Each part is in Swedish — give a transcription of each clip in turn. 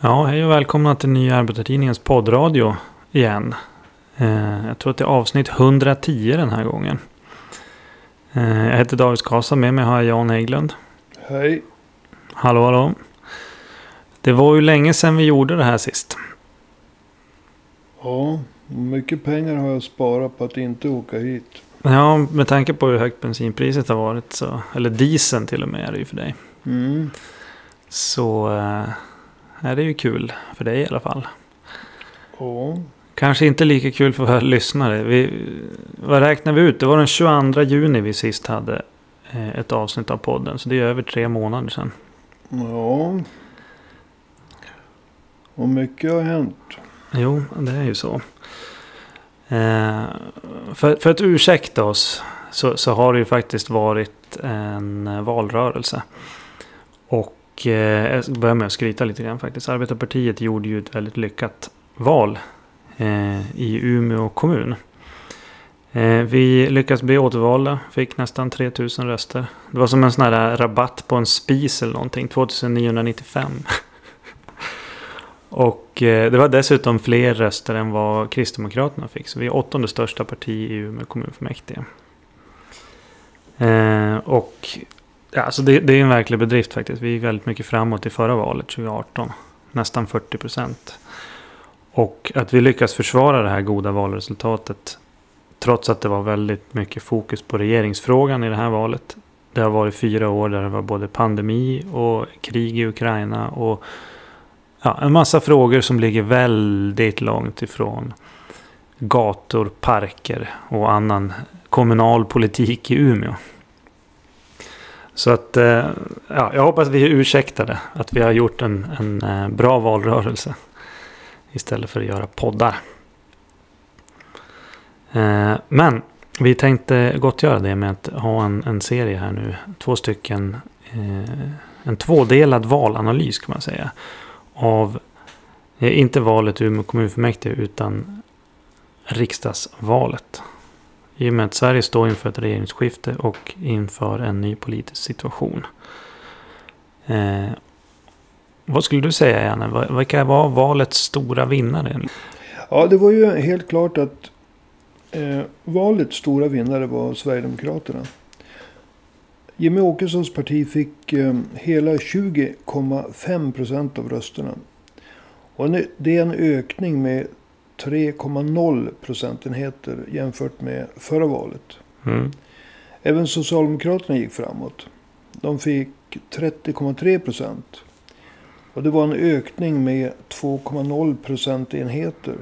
Ja, hej och välkomna till Nya Arbetartidningens poddradio igen. Eh, jag tror att det är avsnitt 110 den här gången. Eh, jag heter David Skasa, med mig har jag Jan Hägglund. Hej. Hallå, hallå. Det var ju länge sedan vi gjorde det här sist. Ja, mycket pengar har jag sparat på att inte åka hit. Ja, med tanke på hur högt bensinpriset har varit så, eller dieseln till och med är det ju för dig. Mm. Så eh, är det ju kul för dig i alla fall. Ja, Kanske inte lika kul för våra lyssnare. Vi, vad räknar vi ut? Det var den 22 juni vi sist hade eh, ett avsnitt av podden. Så det är över tre månader sedan. ja. Och mycket har hänt. Jo, det är ju så. Eh, för, för att ursäkta oss så, så har det ju faktiskt varit en valrörelse. Och eh, jag börjar börja med att skryta lite grann faktiskt. Arbetarpartiet gjorde ju ett väldigt lyckat val eh, i Umeå kommun. Eh, vi lyckades bli återvalda, fick nästan 3000 röster. Det var som en sån här rabatt på en spis eller någonting, 2995. Och eh, det var dessutom fler röster än vad Kristdemokraterna fick. Så vi är åttonde största parti i Umeå kommunfullmäktige. Eh, och ja, alltså det, det är en verklig bedrift faktiskt. Vi gick väldigt mycket framåt i förra valet 2018. Nästan 40 procent. Och att vi lyckas försvara det här goda valresultatet. Trots att det var väldigt mycket fokus på regeringsfrågan i det här valet. Det har varit fyra år där det var både pandemi och krig i Ukraina. Och ja, en massa frågor som ligger väldigt långt ifrån gator, parker och annan kommunal politik i Umeå. Så att eh, ja, jag hoppas vi är ursäktade att vi har gjort en, en eh, bra valrörelse. Istället för att göra poddar. Eh, men vi tänkte gottgöra det med att ha en, en serie här nu. Två stycken. En tvådelad valanalys kan man säga. Av, inte valet i Umeå kommunfullmäktige utan riksdagsvalet. I och med att Sverige står inför ett regeringsskifte och inför en ny politisk situation. Eh, vad skulle du säga Janne? Vilka var valets stora vinnare? Ja, det var ju helt klart att eh, valets stora vinnare var Sverigedemokraterna. Jimmy Åkessons parti fick eh, hela 20,5 procent av rösterna. Och nu- det är en ökning med 3,0 procentenheter jämfört med förra valet. Mm. Även Socialdemokraterna gick framåt. De fick 30,3 procent. Och det var en ökning med 2,0 procentenheter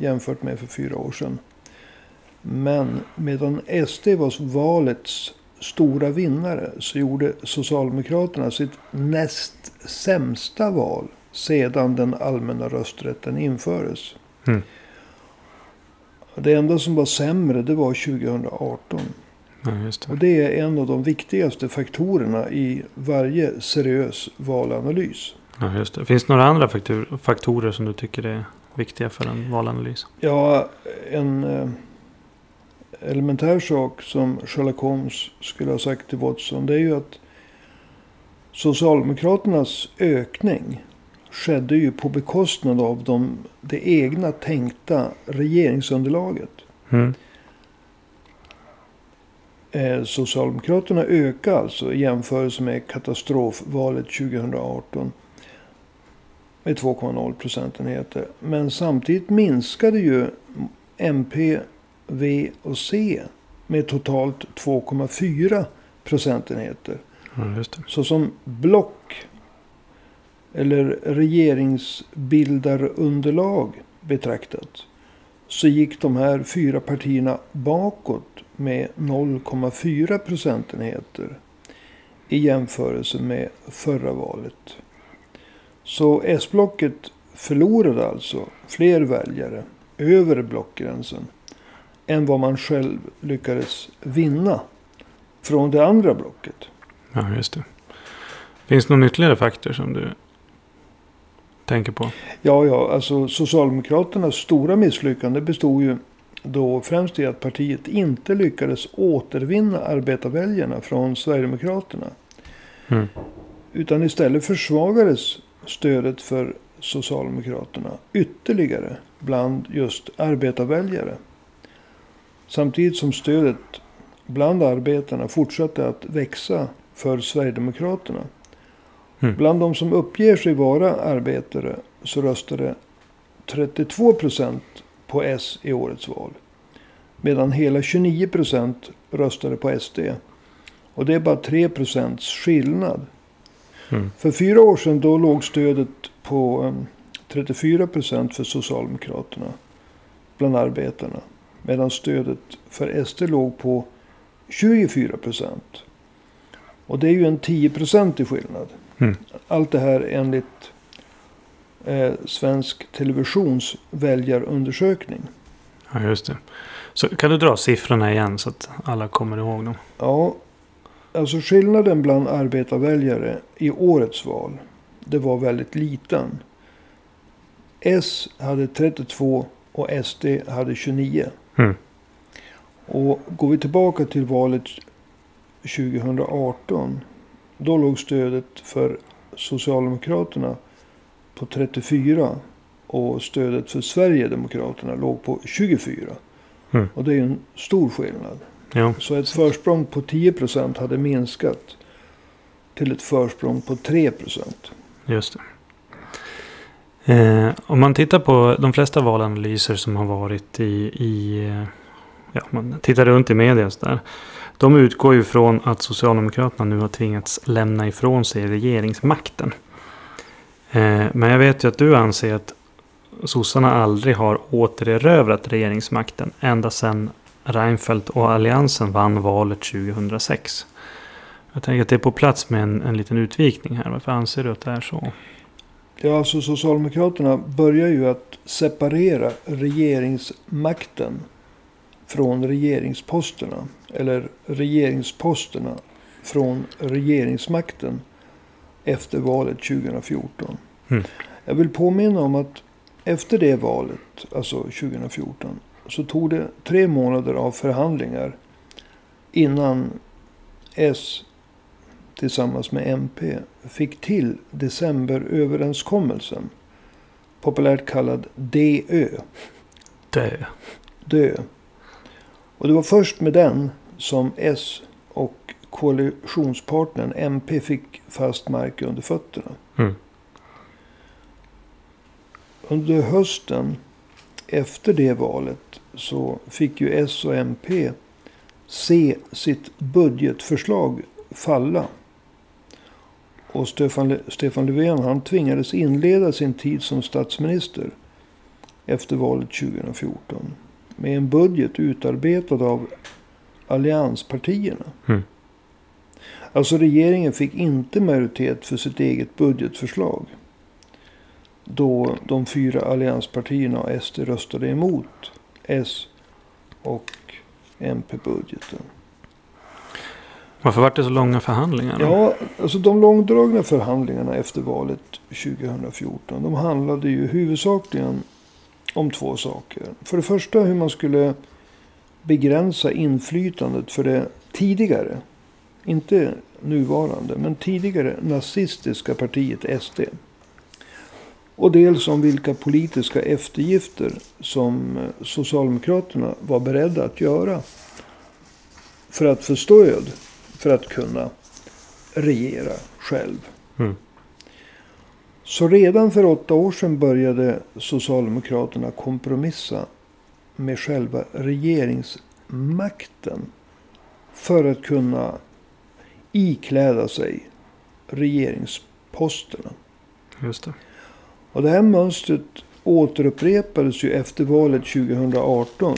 jämfört med för fyra år sedan. Men medan SD var valets stora vinnare så gjorde Socialdemokraterna sitt näst sämsta val sedan den allmänna rösträtten infördes. Mm. Det enda som var sämre det var 2018. Ja, just Och det. det är en av de viktigaste faktorerna i varje seriös valanalys. Ja, just det. Finns det några andra faktor, faktorer som du tycker är viktiga för en valanalys? Ja, en eh, elementär sak som Sherlock Holmes skulle ha sagt till Watson. Det är ju att Socialdemokraternas ökning skedde ju på bekostnad av de, det egna tänkta regeringsunderlaget. Mm. Eh, Socialdemokraterna ökade alltså i jämförelse med katastrofvalet 2018 med 2,0 procentenheter. Men samtidigt minskade ju MP, V och C med totalt 2,4 procentenheter. Ja. Så som block eller regeringsbildarunderlag betraktat så gick de här fyra partierna bakåt med 0,4 procentenheter i jämförelse med förra valet. Så S-blocket förlorade alltså fler väljare över blockgränsen än vad man själv lyckades vinna från det andra blocket. Ja, just det. Finns det någon ytterligare faktor som du tänker på? Ja, ja, alltså Socialdemokraternas stora misslyckande bestod ju då främst i att partiet inte lyckades återvinna arbetarväljarna från Sverigedemokraterna. Mm. Utan istället försvagades stödet för Socialdemokraterna ytterligare bland just arbetarväljare. Samtidigt som stödet bland arbetarna fortsatte att växa för Sverigedemokraterna. Mm. Bland de som uppger sig vara arbetare så röstade 32 procent på S i årets val. Medan hela 29 procent röstade på SD. Och det är bara 3 procents skillnad. Mm. För fyra år sedan då låg stödet på em, 34 procent för Socialdemokraterna bland arbetarna. Medan stödet för SD låg på 24 procent. Och det är ju en 10 i skillnad. Mm. Allt det här enligt eh, Svensk Televisions väljarundersökning. Ja, just det. Så kan du dra siffrorna igen så att alla kommer ihåg dem? Ja, alltså skillnaden bland arbetarväljare i årets val. Det var väldigt liten. S hade 32 och SD hade 29. Mm. Och går vi tillbaka till valet 2018. Då låg stödet för Socialdemokraterna på 34. Och stödet för Sverigedemokraterna låg på 24. Mm. Och det är en stor skillnad. Ja, Så ett försprång på 10 procent hade minskat till ett försprång på 3 procent. just det. Eh, om man tittar på de flesta valanalyser som har varit i, i eh, ja, man tittar runt i media så där. De utgår ju från att Socialdemokraterna nu har tvingats lämna ifrån sig regeringsmakten. Eh, men jag vet ju att du anser att sossarna aldrig har återerövrat regeringsmakten ända sedan Reinfeldt och Alliansen vann valet 2006. Jag tänker att det är på plats med en, en liten utvikning här. Varför anser du att det är så? Ja, alltså Socialdemokraterna börjar ju att separera regeringsmakten från regeringsposterna. Eller regeringsposterna från regeringsmakten efter valet 2014. Mm. Jag vill påminna om att efter det valet, alltså 2014, så tog det tre månader av förhandlingar innan S tillsammans med MP fick till decemberöverenskommelsen. Populärt kallad DÖ. Dö. Dö. Och det var först med den som S och koalitionspartnern MP fick fast mark under fötterna. Mm. Under hösten efter det valet så fick ju S och MP se sitt budgetförslag falla. Och Stefan, Stefan Löfven han tvingades inleda sin tid som statsminister efter valet 2014 med en budget utarbetad av allianspartierna. Mm. Alltså regeringen fick inte majoritet för sitt eget budgetförslag. Då de fyra allianspartierna och SD röstade emot S och MP-budgeten. Varför var det så långa förhandlingar? då? Ja, alltså de långdragna förhandlingarna efter valet 2014. De handlade ju huvudsakligen om två saker. För det första hur man skulle begränsa inflytandet för det tidigare, inte nuvarande, men tidigare nazistiska partiet SD. Och dels om vilka politiska eftergifter som Socialdemokraterna var beredda att göra. För att få stöd för att kunna regera själv. Mm. Så redan för åtta år sedan började Socialdemokraterna kompromissa med själva regeringsmakten. För att kunna ikläda sig regeringsposterna. Just det. Och det här mönstret återupprepades ju efter valet 2018.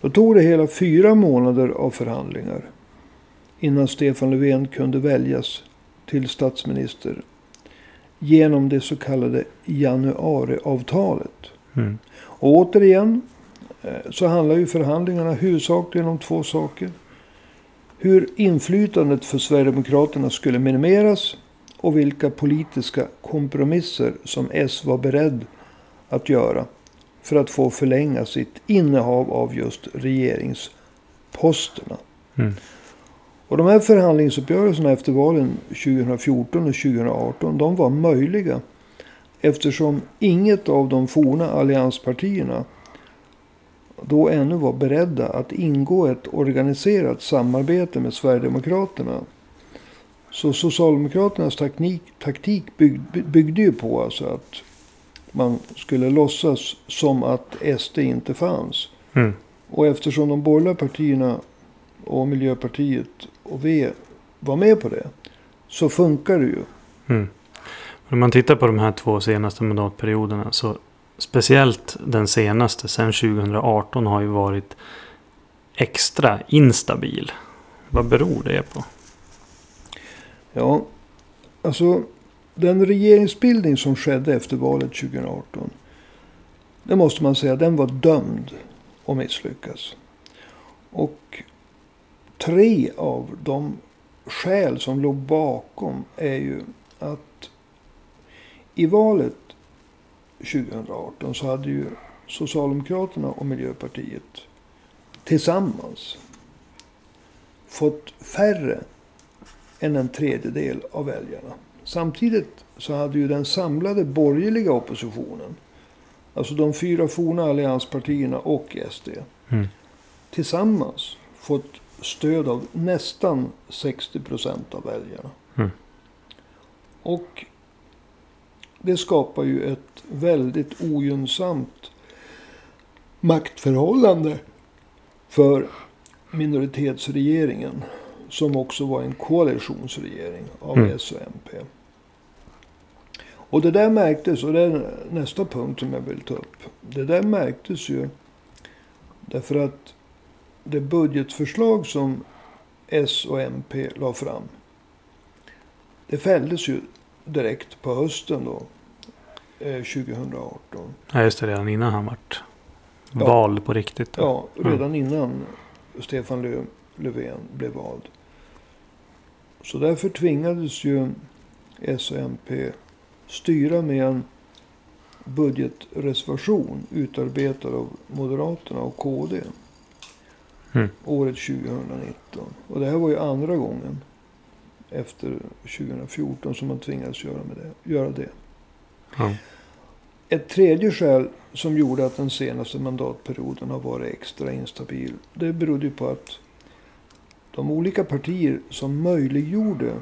Då tog det hela fyra månader av förhandlingar. Innan Stefan Löfven kunde väljas till statsminister. Genom det så kallade januariavtalet. Mm. Och återigen eh, så handlar ju förhandlingarna huvudsakligen om två saker. Hur inflytandet för Sverigedemokraterna skulle minimeras och vilka politiska kompromisser som S var beredd att göra för att få förlänga sitt innehav av just regeringsposterna. Mm. Och de här förhandlingsuppgörelserna efter valen 2014 och 2018 de var möjliga Eftersom inget av de forna allianspartierna då ännu var beredda att ingå ett organiserat samarbete med Sverigedemokraterna. Så Socialdemokraternas taktik, taktik bygg, byggde ju på alltså att man skulle låtsas som att SD inte fanns. Mm. Och eftersom de borgerliga partierna och Miljöpartiet och V var med på det. Så funkar det ju. Mm. Om man tittar på de här två senaste mandatperioderna. Så speciellt den senaste, sen 2018, har ju varit extra instabil. Vad beror det på? Ja, alltså den regeringsbildning som skedde efter valet 2018. Det måste man säga, den var dömd att misslyckas. Och tre av de skäl som låg bakom är ju att i valet 2018 så hade ju Socialdemokraterna och Miljöpartiet tillsammans fått färre än en tredjedel av väljarna. Samtidigt så hade ju den samlade borgerliga oppositionen, alltså de fyra forna allianspartierna och SD, Mm. tillsammans fått stöd av nästan 60 procent av väljarna. Mm. Och det skapar ju ett väldigt ogynnsamt maktförhållande för minoritetsregeringen. Som också var en koalitionsregering av Mm. S och MP. Och det där märktes, och det är nästa punkt som jag vill ta upp. Det där märktes ju därför att det budgetförslag som S och MP la fram. Det fälldes ju direkt på hösten då. Eh, 2018. Ja, just det. Redan innan han vart Ja. vald på riktigt. då. Ja, Mm. redan innan Stefan Lö- Löfven blev vald. Så därför tvingades ju S och MP styra med en budgetreservation utarbetad av Moderaterna och KD. Mm. Året 2019. Och det här var ju andra gången efter 2014 som man tvingades göra, med det, göra det. Ja. Ett tredje skäl som gjorde att den senaste mandatperioden har varit extra instabil. Det berodde ju på att de olika partier som möjliggjorde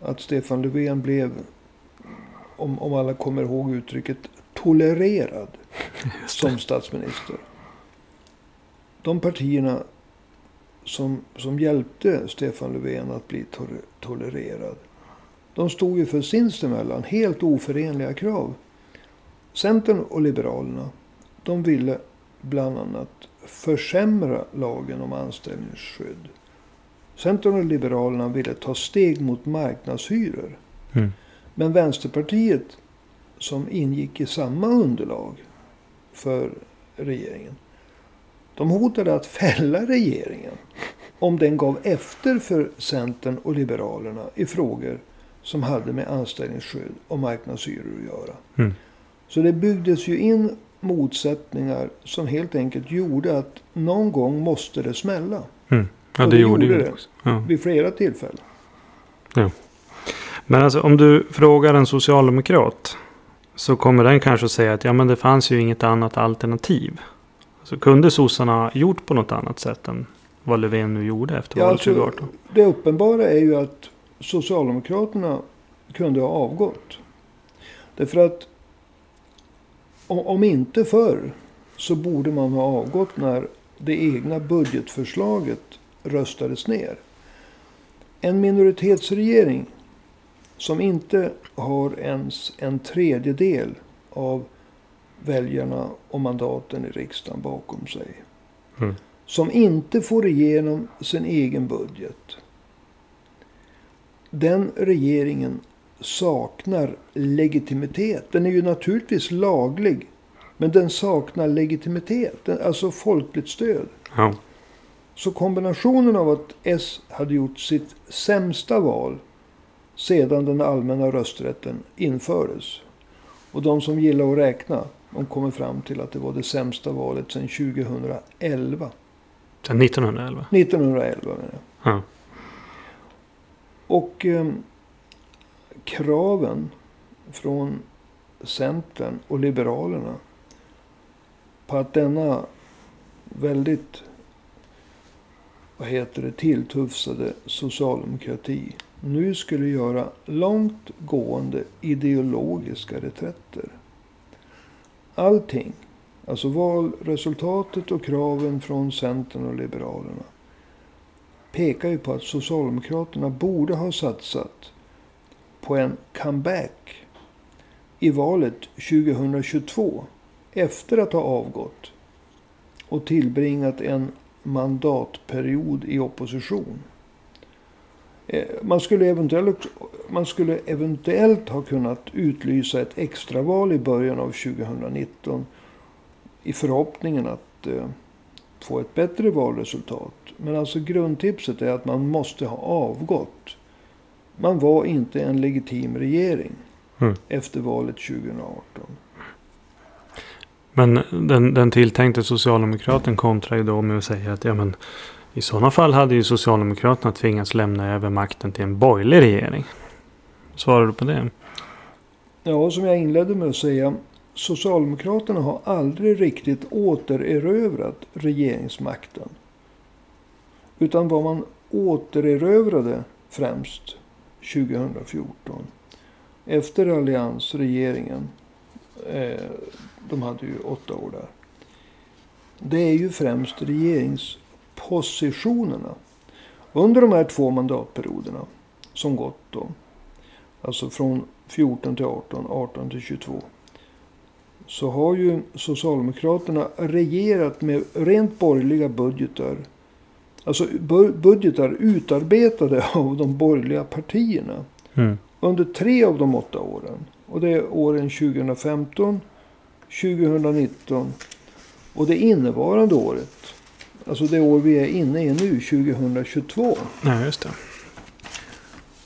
att Stefan Löfven blev, om, om alla kommer ihåg uttrycket, tolererad som statsminister. De partierna som, som hjälpte Stefan Löfven att bli to- tolererad. De stod ju för sinsemellan helt oförenliga krav. Centern och Liberalerna. De ville bland annat försämra lagen om anställningsskydd. Centern och Liberalerna ville ta steg mot marknadshyror. Mm. Men Vänsterpartiet, som ingick i samma underlag för regeringen. De hotade att fälla regeringen om den gav efter för Centern och Liberalerna i frågor som hade med anställningsskydd och marknadshyror att göra. Mm. Så det byggdes ju in motsättningar som helt enkelt gjorde att någon gång måste det smälla. Mm. Ja, det det gjorde det. också. Ja. Vid flera tillfällen. Men alltså om du frågar en socialdemokrat. Så kommer den kanske att säga att ja men det fanns ju inget annat alternativ. Så kunde sossarna gjort på något annat sätt än vad Löfven nu gjorde efter Ja, valet alltså, 2018? det uppenbara är ju att Socialdemokraterna kunde ha avgått. Därför att om inte förr så borde man ha avgått när det egna budgetförslaget röstades ner. En minoritetsregering som inte har ens en tredjedel av väljarna och mandaten i riksdagen bakom sig. Mm. Som inte får igenom sin egen budget. Den regeringen saknar legitimitet. Den är ju naturligtvis laglig. Men den saknar legitimitet. Alltså folkligt stöd. Ja. Så kombinationen av att S hade gjort sitt sämsta val sedan den allmänna rösträtten infördes. Och de som gillar att räkna, de kommer fram till att det var det sämsta valet sedan 2011. Sen 1911? 1911 menar jag. Ja. Och eh, kraven från Centern och Liberalerna på att denna väldigt vad heter det, tilltufsade socialdemokrati nu skulle göra långt gående ideologiska reträtter. Allting, alltså valresultatet och kraven från Centern och Liberalerna pekar ju på att Socialdemokraterna borde ha satsat på en comeback i valet 2022 efter att ha avgått och tillbringat en mandatperiod i opposition. Eh, man skulle, eventuellt, man skulle eventuellt ha kunnat utlysa ett extraval i början av 2019 i förhoppningen att eh, få ett bättre valresultat. Men alltså grundtipset är att man måste ha avgått. Man var inte en legitim regering mm. efter valet 2018. Men den, den tilltänkte socialdemokraten kontrar ju då med att säga att ja, men, i sådana fall hade ju Socialdemokraterna tvingats lämna över makten till en borgerlig regering. Svarar du på det? Ja, som jag inledde med att säga. Socialdemokraterna har aldrig riktigt återerövrat regeringsmakten. Utan vad man återerövrade främst 2014. Efter alliansregeringen. Eh, de hade ju åtta år där. Det är ju främst regerings regeringspositionerna. Under de här två mandatperioderna som gått då. Alltså från 14 till 18, 18 till 22. Så har ju Socialdemokraterna regerat med rent borgerliga budgetar. Alltså budgetar utarbetade av de borgerliga partierna. Mm. Under tre av de åtta åren. Och det är åren 2015, 2019 och det innevarande året. Alltså det år vi är inne i nu, 2022. Ja, just det.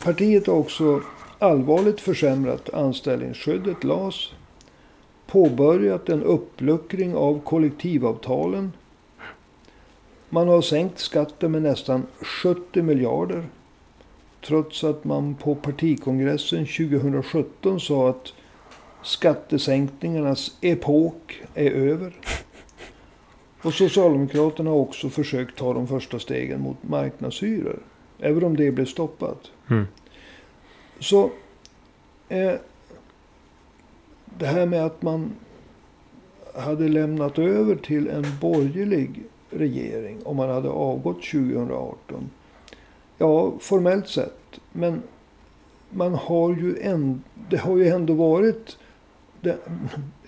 Partiet har också allvarligt försämrat anställningsskyddet, LAS. Påbörjat en uppluckring av kollektivavtalen. Man har sänkt skatten med nästan 70 miljarder. Trots att man på partikongressen 2017 sa att skattesänkningarnas epok är över. Och Socialdemokraterna har också försökt ta de första stegen mot marknadshyror. Även om det blev stoppat. Mm. Så eh, det här med att man hade lämnat över till en borgerlig regering om man hade avgått 2018. Ja, formellt sett. Men man har ju en, det har ju ändå varit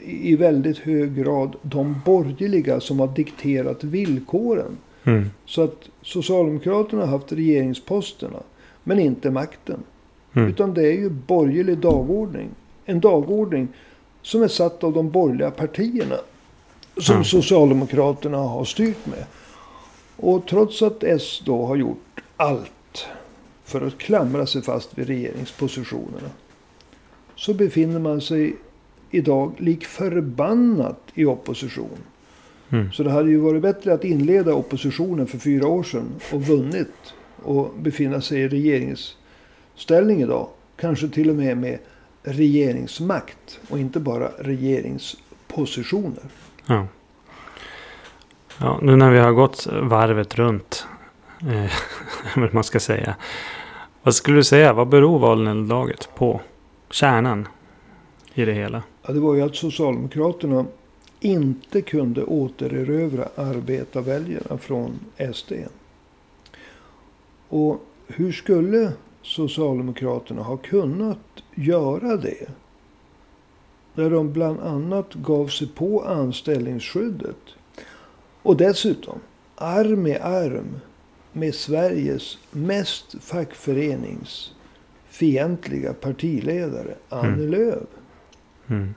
i väldigt hög grad de borgerliga som har dikterat villkoren. Mm. Så att Socialdemokraterna har haft regeringsposterna. Men inte makten. Mm. Utan det är ju borgerlig dagordning. En dagordning som är satt av de borgerliga partierna. Som mm. Socialdemokraterna har styrt med. Och trots att S då har gjort allt för att klamra sig fast vid regeringspositionerna. Så befinner man sig idag lik förbannat i opposition. Mm. Så det hade ju varit bättre att inleda oppositionen för fyra år sedan och vunnit. Och befinna sig i regeringsställning idag. Kanske till och med med regeringsmakt och inte bara regeringspositioner. Ja. Ja, nu när vi har gått varvet runt. Eh, vad man ska säga. Vad skulle du säga? Vad beror valnederlaget på? Kärnan i det hela? Ja, det var ju att Socialdemokraterna inte kunde återerövra arbetarväljarna från SD. Och hur skulle Socialdemokraterna ha kunnat göra det? Där de bland annat gav sig på anställningsskyddet. Och dessutom arm i arm med Sveriges mest fackföreningsfientliga partiledare, Annie mm. Lööf. Mm.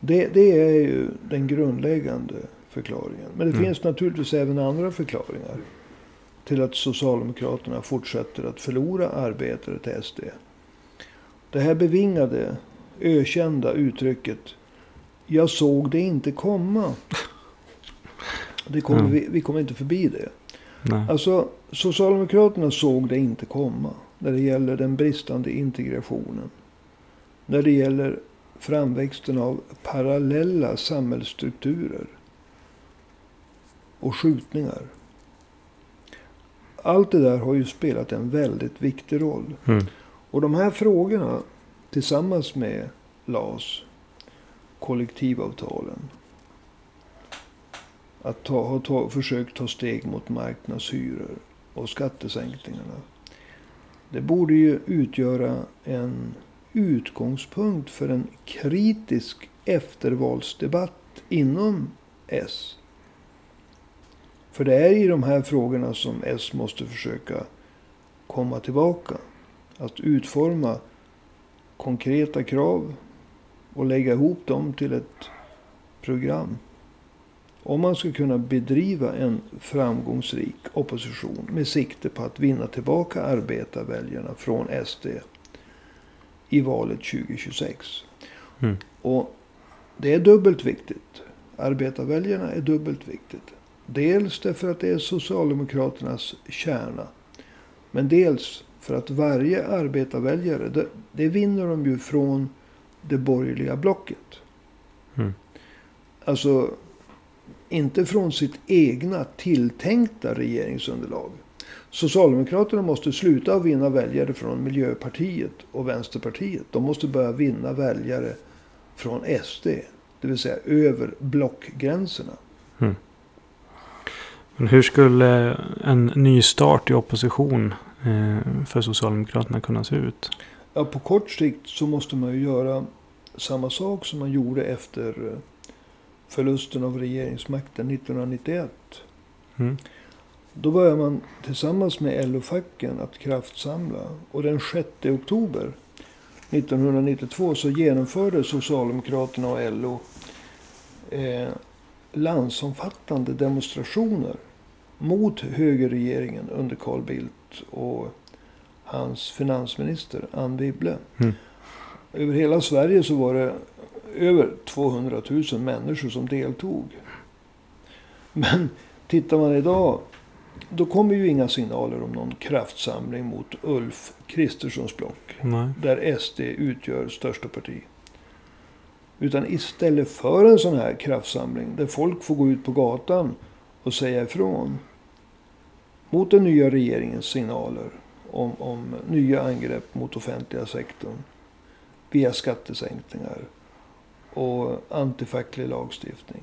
Det, det, är ju den grundläggande förklaringen. Men det mm. finns naturligtvis även andra förklaringar. Till att Socialdemokraterna fortsätter att förlora arbetare till SD. Det här bevingade, ökända uttrycket. Jag såg det inte komma. Det kommer, mm. vi, vi kommer inte förbi det. Nej. Alltså, Socialdemokraterna såg det inte komma. När det gäller den bristande integrationen. När det gäller framväxten av parallella samhällsstrukturer och skjutningar. Allt det där har ju spelat en väldigt viktig roll. Mm. Och de här frågorna tillsammans med LAS, kollektivavtalen. Att ta, ha ta, försökt ta steg mot marknadshyror och skattesänkningarna. Det borde ju utgöra en utgångspunkt för en kritisk eftervalsdebatt inom S. För det är i de här frågorna som S måste försöka komma tillbaka. Att utforma konkreta krav och lägga ihop dem till ett program. Om man ska kunna bedriva en framgångsrik opposition med sikte på att vinna tillbaka arbetarväljarna från SD i valet 2026. Mm. Och det är dubbelt viktigt. Arbetarväljarna är dubbelt viktigt. Dels därför att det är Socialdemokraternas kärna. Men dels för att varje arbetarväljare, det, det vinner de ju från det borgerliga blocket. Mm. Alltså, inte från sitt egna tilltänkta regeringsunderlag. Socialdemokraterna måste sluta vinna väljare från Miljöpartiet och Vänsterpartiet. De måste börja vinna väljare från SD. Det vill säga över blockgränserna. Mm. Men hur skulle en ny start i opposition eh, för Socialdemokraterna kunna se ut? Ja, på kort sikt så måste man ju göra samma sak som man gjorde efter eh, förlusten av regeringsmakten 1991. Mm. Då börjar man tillsammans med LO-facken att kraftsamla. Och den 6 oktober 1992 så genomförde Socialdemokraterna och LO eh, landsomfattande demonstrationer mot högerregeringen under Carl Bildt och hans finansminister Anne Wibble. Mm. Över hela Sverige så var det över 200 000 människor som deltog. Men tittar man idag, då kommer ju inga signaler om någon kraftsamling mot Ulf Kristerssons block. Nej. Där SD utgör största parti. Utan istället för en sån här kraftsamling där folk får gå ut på gatan och säga ifrån. Mot den nya regeringens signaler om, om nya angrepp mot offentliga sektorn. Via skattesänkningar och antifacklig lagstiftning.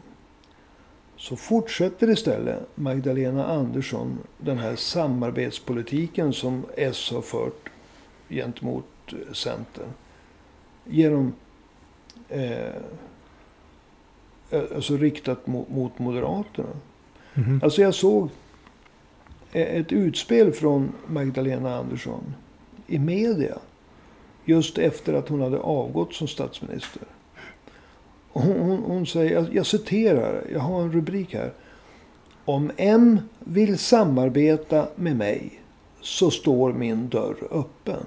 Så fortsätter istället Magdalena Andersson den här samarbetspolitiken som S har fört gentemot Centern. Genom eh, alltså riktat mot, mot Moderaterna. Mhm. Alltså jag såg ett utspel från Magdalena Andersson i media. Just efter att hon hade avgått som statsminister. Hon, hon, hon säger, jag, jag citerar, jag har en rubrik här. Om M vill samarbeta med mig så står min dörr öppen.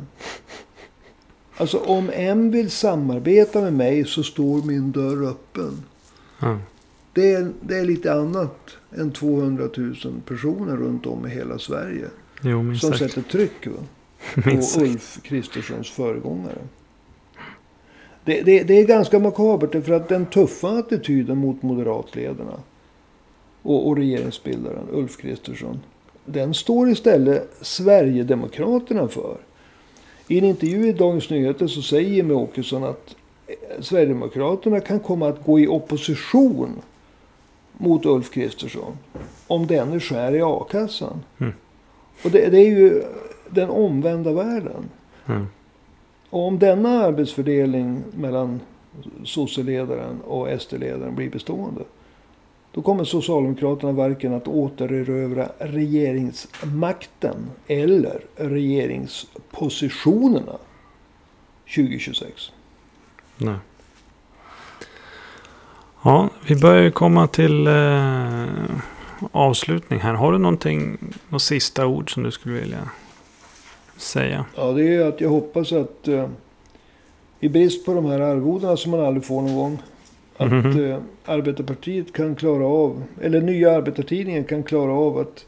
Alltså om M vill samarbeta med mig så står min dörr öppen. Ja. Det är, det är lite annat än 200 000 personer runt om i hela Sverige. Jo, Som sagt. sätter tryck va? På. Ulf Kristerssons föregångare. Det, det, det är ganska makabert för att den tuffa attityden mot moderatledarna och, och regeringsbildaren Ulf Kristersson. Den står istället Sverigedemokraterna för. I en intervju i Dagens Nyheter så säger Jimmie Åkesson att eh, Sverigedemokraterna kan komma att gå i opposition mot Ulf Kristersson. Om denne skär i a-kassan. Mm. Och det, det är ju den omvända världen. Mm. Och om denna arbetsfördelning mellan sosseledaren och SD-ledaren blir bestående. Då kommer Socialdemokraterna varken att återerövra regeringsmakten eller regeringspositionerna 2026. Nej. Ja, vi börjar ju komma till eh, avslutning här. Har du någonting, något sista ord som du skulle vilja säga? Ja, det är att jag hoppas att eh, i brist på de här arvodena som man aldrig får någon gång. Att Mhm. eh, Arbetarpartiet kan klara av, eller nya Arbetartidningen kan klara av att,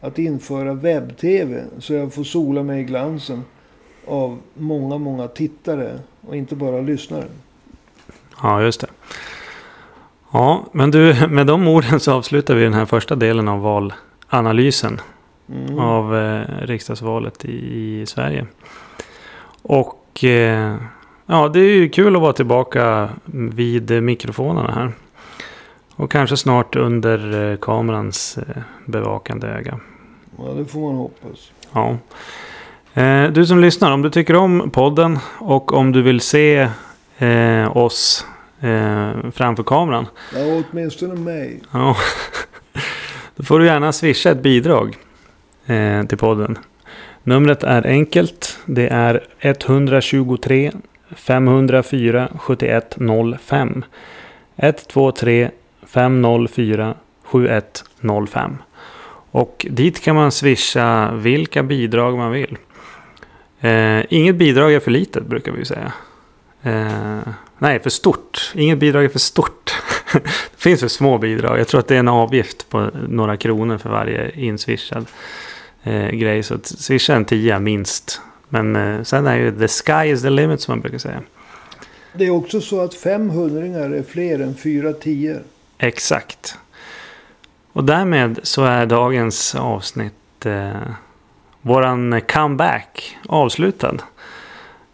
att införa webb-tv. Så jag får sola mig i glansen av många, många tittare och inte bara lyssnare. Ja, just det. Ja, men du, med de orden så avslutar vi den här första delen av valanalysen Mm. av eh, riksdagsvalet i, i Sverige. Och eh, ja, det är ju kul att vara tillbaka vid mikrofonerna här. Och kanske snart under eh, kamerans eh, bevakande öga. Ja, det får man hoppas. Ja. Eh, du som lyssnar, om du tycker om podden och om du vill se eh, oss framför kameran. Ja, åtminstone mig. Ja. Då får du gärna swisha ett bidrag eh, till podden. Numret är enkelt. Det är 123 504 7105. 123 504 7105. Och dit kan man swisha vilka bidrag man vill. Eh, inget bidrag är för litet brukar vi säga. Eh, nej, för stort. Inget bidrag är för stort. det finns för små bidrag. Jag tror att det är en avgift på några kronor för varje inswishad eh, grej. Så att swisha en tia minst. Men eh, sen är ju the sky is the limit som man brukar säga. Det är också så att fem hundringar är fler än fyra tior. Exakt. Och därmed så är dagens avsnitt, eh, våran comeback, avslutad.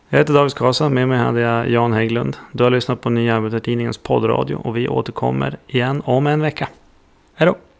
Jag heter David Karlsson, med mig hade jag Jan Hägglund. Du har lyssnat på Nya Arbetartidningens poddradio och vi återkommer igen om en vecka. Hej då!